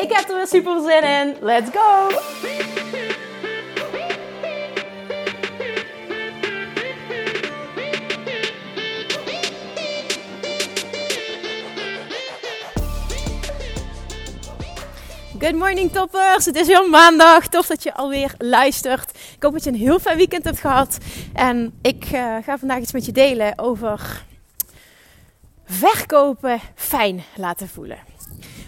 Ik heb er weer super zin in. Let's go! Good morning toppers, het is weer maandag. Tof dat je alweer luistert. Ik hoop dat je een heel fijn weekend hebt gehad. En ik uh, ga vandaag iets met je delen over verkopen fijn laten voelen.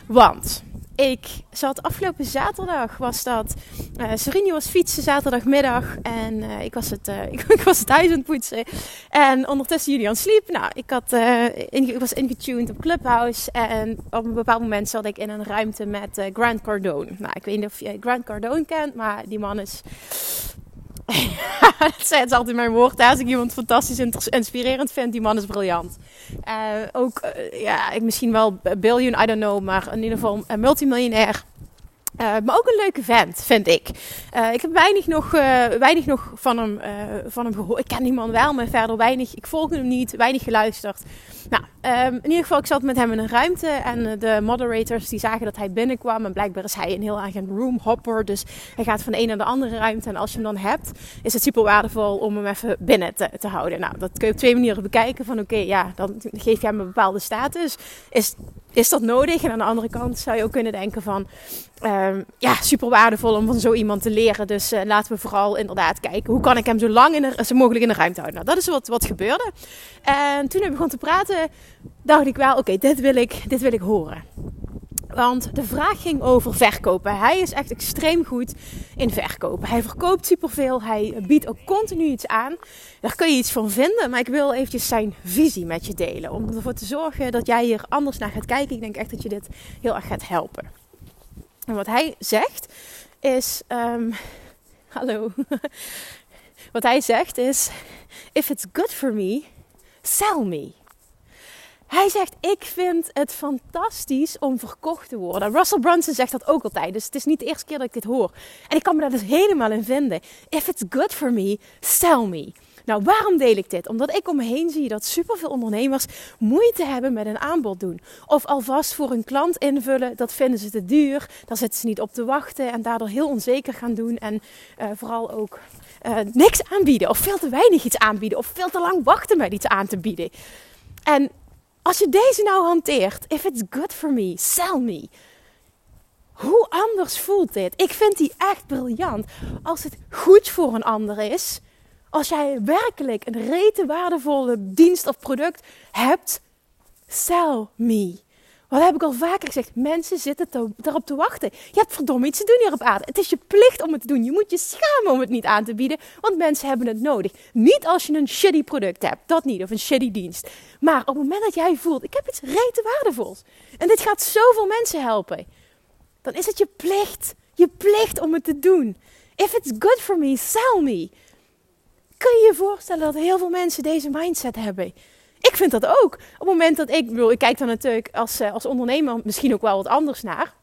Want ik zat afgelopen zaterdag, was dat. Uh, was fietsen zaterdagmiddag en uh, ik, was het, uh, ik, was het huis aan het poetsen. En ondertussen Julian sliep. Nou, ik, had, ik was ingetuned op Clubhouse en op een bepaald moment zat ik in een ruimte met Grant Cardone. Nou, ik weet niet of je Grant Cardone kent, maar die man is dat is altijd mijn woord. Als ik iemand fantastisch inspirerend vind, die man is briljant. Uh, ook, uh, ja, ik misschien wel billion, I don't know, maar in ieder geval een multimiljonair. Uh, maar ook een leuke vent, vind ik. Ik heb weinig nog, weinig nog van, hem, van hem gehoord. Ik ken die man wel, maar verder weinig. Ik volg hem niet, weinig geluisterd. Nou, um, in ieder geval, ik zat met hem in een ruimte. En de moderators die zagen dat hij binnenkwam. En blijkbaar is hij een heel erg een roomhopper. Dus hij gaat van de een naar de andere ruimte. En als je hem dan hebt, is het super waardevol om hem even binnen te, te houden. Nou, dat kun je op twee manieren bekijken. Van oké, ja, dan geef je hem een bepaalde status. Is is dat nodig? En aan de andere kant zou je ook kunnen denken van... Um, ja, super waardevol om van zo iemand te leren. Dus uh, laten we vooral inderdaad kijken... hoe kan ik hem zo lang in zo mogelijk in de ruimte houden? Nou, dat is wat, wat gebeurde. En toen ik begon te praten... dacht ik wel, oké, dit, wil ik, dit wil ik horen. Want de vraag ging over verkopen. Hij is echt extreem goed in verkopen. Hij verkoopt superveel. Hij biedt ook continu iets aan. Daar kun je iets van vinden. Maar ik wil eventjes zijn visie met je delen. Om ervoor te zorgen dat jij hier anders naar gaat kijken. Ik denk echt dat je dit heel erg gaat helpen. En wat hij zegt is... Um, hallo. wat hij zegt is... If it's good for me, sell me. Hij zegt: Ik vind het fantastisch om verkocht te worden. Russell Brunson zegt dat ook altijd. Dus het is niet de eerste keer dat ik dit hoor. En ik kan me daar dus helemaal in vinden. If it's good for me, sell me. Nou, waarom deel ik dit? Omdat ik om me heen zie dat superveel ondernemers moeite hebben met een aanbod doen. Of alvast voor een klant invullen, dat vinden ze te duur. Daar zitten ze niet op te wachten en daardoor heel onzeker gaan doen. En uh, vooral ook uh, niks aanbieden. Of veel te weinig iets aanbieden. Of veel te lang wachten met iets aan te bieden. En als je deze nou hanteert, if it's good for me, sell me. Hoe anders voelt dit? Ik vind die echt briljant. Als het goed voor een ander is, als jij werkelijk een rete waardevolle dienst of product hebt, sell me. Wat heb ik al vaker gezegd? Mensen zitten te, erop te wachten. Je hebt verdomme iets te doen hier op aarde. Het is je plicht om het te doen. Je moet je schamen om het niet aan te bieden, want mensen hebben het nodig. Niet als je een shitty product hebt, dat niet, of een shitty dienst. Maar op het moment dat jij voelt, ik heb iets rete waardevols. En dit gaat zoveel mensen helpen. Dan is het je plicht, je plicht om het te doen. If it's good for me, sell me. Kun je je voorstellen dat heel veel mensen deze mindset hebben? Ik vind dat ook. Op het moment dat ik, ik kijk dan natuurlijk als, eh, als ondernemer misschien ook wel wat anders naar.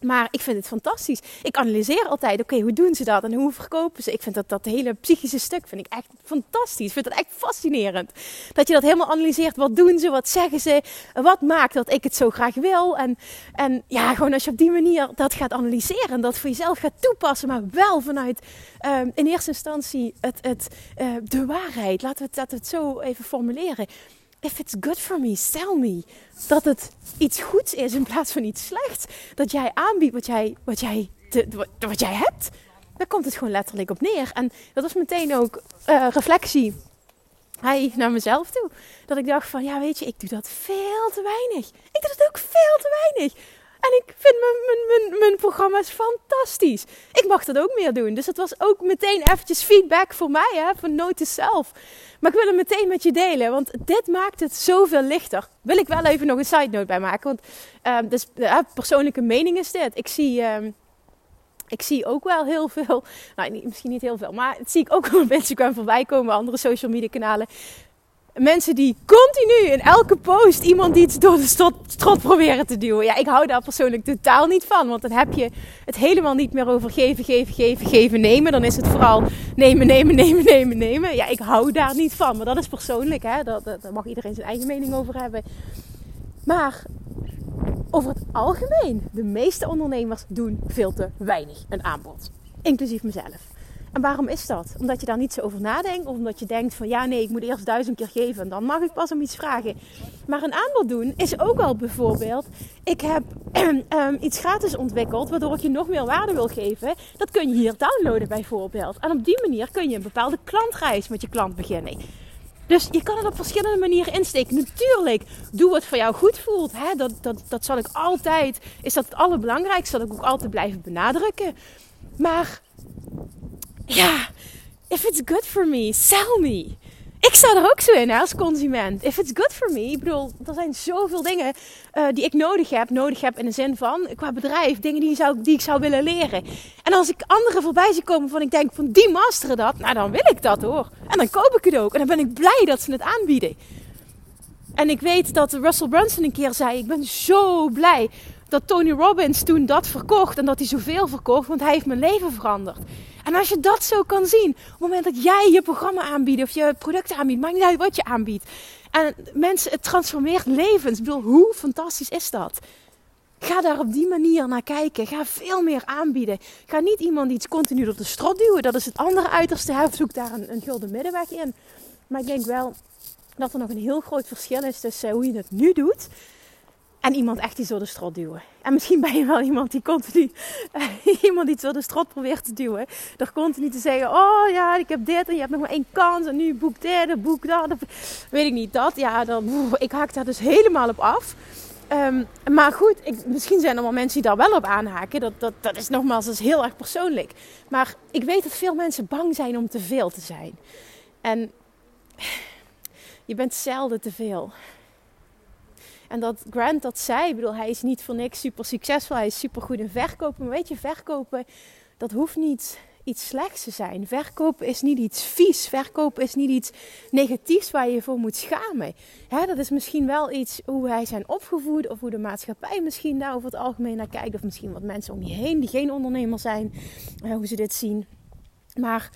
Maar ik vind het fantastisch. Ik analyseer altijd, oké, hoe doen ze dat en hoe verkopen ze? Ik vind dat, dat hele psychische stuk vind ik echt fantastisch. Ik vind dat echt fascinerend. Dat je dat helemaal analyseert. Wat doen ze? Wat zeggen ze? Wat maakt dat ik het zo graag wil? En, en ja, gewoon als je op die manier dat gaat analyseren en dat voor jezelf gaat toepassen, maar wel vanuit um, in eerste instantie het, het, uh, de waarheid. Laten we het, laten we het zo even formuleren if it's good for me, sell me. Dat het iets goeds is in plaats van iets slechts. Dat jij aanbiedt wat jij, wat jij, wat jij hebt. Daar komt het gewoon letterlijk op neer. En dat was meteen ook uh, reflectie hij naar mezelf toe. Dat ik dacht van, ja weet je, ik doe dat veel te weinig. Ik doe dat ook veel te weinig. En ik vind mijn, mijn, mijn, programma's fantastisch. Ik mag dat ook meer doen. Dus het was ook meteen eventjes feedback voor mij, hè, van Notice Self. Maar ik wil het meteen met je delen, want dit maakt het zoveel lichter. Wil ik wel even nog een side note bij maken, want uh, dus, uh, persoonlijke mening is dit. Ik zie... Uh, ik zie ook wel heel veel, nou misschien niet heel veel, maar het zie ik ook wel op Instagram voorbij komen, andere social media kanalen. Mensen die continu in elke post iemand iets door de strot, proberen te duwen. Ja, ik hou daar persoonlijk totaal niet van. Want dan heb je het helemaal niet meer over geven, geven, geven, geven, nemen. Dan is het vooral nemen, nemen, nemen, nemen, nemen. Ja, ik hou daar niet van. Maar dat is persoonlijk, hè. Daar mag iedereen zijn eigen mening over hebben. Maar over het algemeen, de meeste ondernemers doen veel te weinig een aanbod. Inclusief mezelf. En waarom is dat? Omdat je daar niet zo over nadenkt. Of omdat je denkt van ja nee, ik moet eerst duizend keer geven. En dan mag ik pas om iets vragen. Maar een aanbod doen is ook al bijvoorbeeld. Ik heb um, iets gratis ontwikkeld. Waardoor ik je nog meer waarde wil geven. Dat kun je hier downloaden bijvoorbeeld. En op die manier kun je een bepaalde klantreis met je klant beginnen. Dus je kan het op verschillende manieren insteken. Natuurlijk, doe wat voor jou goed voelt. Hè? Dat, dat, dat zal ik altijd, is dat het allerbelangrijkste. Dat ik ook altijd blijven benadrukken. Maar ja, if it's good for me, sell me. Ik sta er ook zo in als consument. If it's good for me. Ik bedoel, er zijn zoveel dingen uh, die ik nodig heb. Nodig heb in de zin van, qua bedrijf, dingen die, zou, die ik zou willen leren. En als ik anderen voorbij zie komen van ik denk van die masteren dat. Nou, dan wil ik dat hoor. En dan koop ik het ook. En dan ben ik blij dat ze het aanbieden. En ik weet dat Russell Brunson een keer zei, ik ben zo blij dat Tony Robbins toen dat verkocht. En dat hij zoveel verkocht, want hij heeft mijn leven veranderd. En als je dat zo kan zien, op het moment dat jij je programma aanbiedt of je producten aanbiedt, maakt niet uit wat je aanbiedt. En mensen, het transformeert levens. Ik bedoel, hoe fantastisch is dat? Ga daar op die manier naar kijken. Ga veel meer aanbieden. Ga niet iemand iets continu door de strot duwen. Dat is het andere uiterste. Zoek daar een, een gulden middenweg in. Maar ik denk wel dat er nog een heel groot verschil is tussen hoe je het nu doet en iemand echt iets door de strot duwen. En misschien ben je wel iemand die continu iemand iets door de strot probeert te duwen. Door continu te zeggen: Oh ja, ik heb dit en je hebt nog maar één kans. En nu boek dit, boek dat. Weet ik niet dat. Ja, dan, ik haak daar dus helemaal op af. Um, maar goed, ik, misschien zijn er wel mensen die daar wel op aanhaken. Dat, dat, dat is nogmaals heel erg persoonlijk. Maar ik weet dat veel mensen bang zijn om te veel te zijn. En je bent zelden te veel. En dat Grant dat zei, bedoel, hij is niet voor niks super succesvol. Hij is super goed in verkopen. Maar weet je, verkopen, dat hoeft niet iets slechts te zijn. Verkopen is niet iets vies. Verkopen is niet iets negatiefs waar je je voor moet schamen. dat is misschien wel iets hoe wij zijn opgevoed. Of hoe de maatschappij misschien daar over het algemeen naar kijkt. Of misschien wat mensen om je heen die geen ondernemer zijn. Uh, hoe ze dit zien. Maar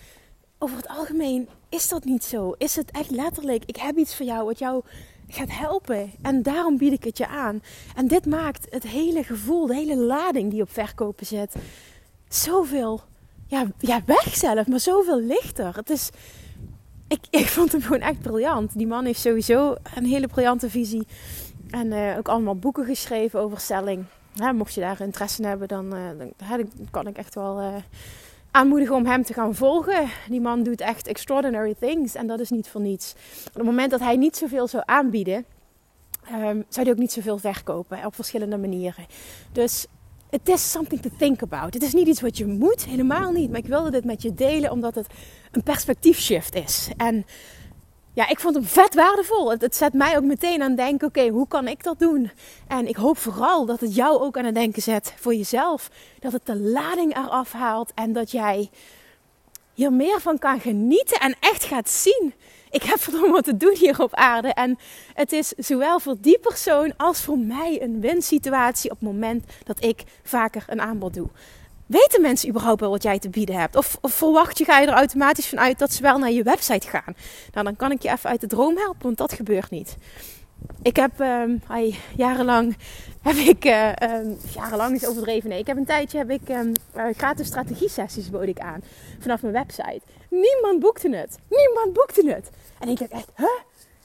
over het algemeen is dat niet zo. Is het echt letterlijk, ik heb iets voor jou wat jou gaat helpen. En daarom bied ik het je aan. En dit maakt het hele gevoel, de hele lading die op verkopen zit, zoveel ja, ja, weg zelf, maar zoveel lichter. Het is, ik, ik vond hem gewoon echt briljant. Die man heeft sowieso een hele briljante visie. En uh, ook allemaal boeken geschreven over stelling. mocht je daar interesse in hebben, dan, uh, dan, kan ik echt wel uh, aanmoedigen om hem te gaan volgen. Die man doet echt extraordinary things en dat is niet voor niets. Op het moment dat hij niet zoveel zou aanbieden, um, zou hij ook niet zoveel verkopen op verschillende manieren. Dus het is something to think about. Het is niet iets wat je moet, helemaal niet. Maar ik wilde dit met je delen omdat het een perspectiefshift is. En ja, ik vond hem vet waardevol. Het, zet mij ook meteen aan het denken: oké, hoe kan ik dat doen? En ik hoop vooral dat het jou ook aan het denken zet voor jezelf. Dat het de lading eraf haalt en dat jij hier meer van kan genieten en echt gaat zien. Ik heb verdomme wat te doen hier op aarde. En het is zowel voor die persoon als voor mij een winsituatie op het moment dat ik vaker een aanbod doe. Weten mensen überhaupt wel wat jij te bieden hebt? Of, verwacht je, ga je er automatisch van uit dat ze wel naar je website gaan? Nou, dan kan ik je even uit de droom helpen, want dat gebeurt niet. Ik heb um, jarenlang, heb ik, uh, um, jarenlang is overdreven, nee. Ik heb een tijdje, heb ik um, gratis strategie sessies bood ik aan vanaf mijn website. Niemand boekte het. Niemand boekte het. En ik dacht echt, huh?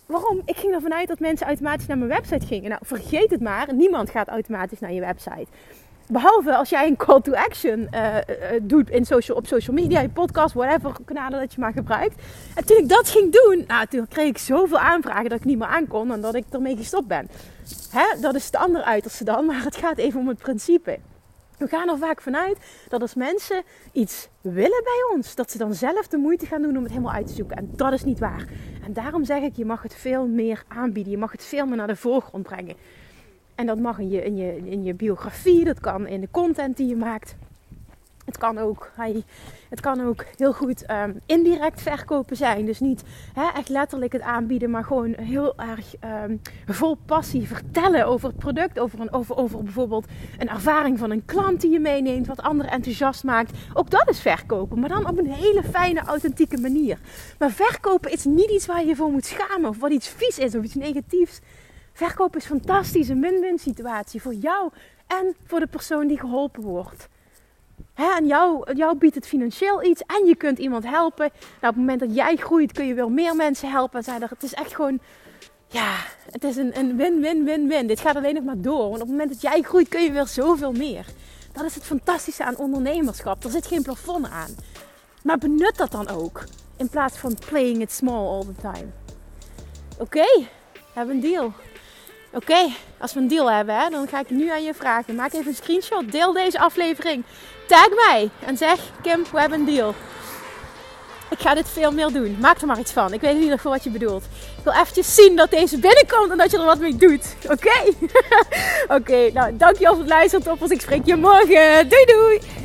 Waarom? Ik ging ervan uit dat mensen automatisch naar mijn website gingen. Nou, vergeet het maar. Niemand gaat automatisch naar je website. Behalve als jij een call to action uh, doet in social, op social media, je podcast, whatever kanalen dat je maar gebruikt. En toen ik dat ging doen, nou, toen kreeg ik zoveel aanvragen dat ik niet meer aankon en dat ik ermee gestopt ben. Hè? Dat is de andere uiterste dan, maar het gaat even om het principe. We gaan er vaak vanuit dat als mensen iets willen bij ons, dat ze dan zelf de moeite gaan doen om het helemaal uit te zoeken. En dat is niet waar. En daarom zeg ik, je mag het veel meer aanbieden. Je mag het veel meer naar de voorgrond brengen. En dat mag in je, in je, in je biografie, dat kan in de content die je maakt. Het kan ook, het kan ook heel goed um, indirect verkopen zijn. Dus niet echt letterlijk het aanbieden, maar gewoon heel erg um, vol passie vertellen over het product. Over, een, over, over bijvoorbeeld een ervaring van een klant die je meeneemt, wat anderen enthousiast maakt. Ook dat is verkopen, maar dan op een hele fijne, authentieke manier. Maar verkopen is niet iets waar je voor moet schamen of wat iets vies is of iets negatiefs. Verkopen is fantastisch, een win-win situatie voor jou en voor de persoon die geholpen wordt. Hè, en jou, jou biedt het financieel iets en je kunt iemand helpen. Nou, op het moment dat jij groeit kun je wel meer mensen helpen. Het is echt gewoon, ja, het is een win-win-win-win. Dit gaat alleen nog maar door. Want op het moment dat jij groeit kun je weer zoveel meer. Dat is het fantastische aan ondernemerschap. Er zit geen plafond aan. Maar benut dat dan ook. In plaats van playing it small all the time. Oké, okay, hebben een deal. Oké, als we een deal hebben, hè, dan ga ik nu aan je vragen. Maak even een screenshot. Deel deze aflevering. Tag mij en zeg: Kim, we hebben een deal. Ik ga dit veel meer doen. Maak er maar iets van. Ik weet in ieder geval wat je bedoelt. Ik wil eventjes zien dat deze binnenkomt en dat je er wat mee doet. Oké? Oké, nou dankjewel voor het luisteren. Toppers, ik spreek je morgen. Doei doei!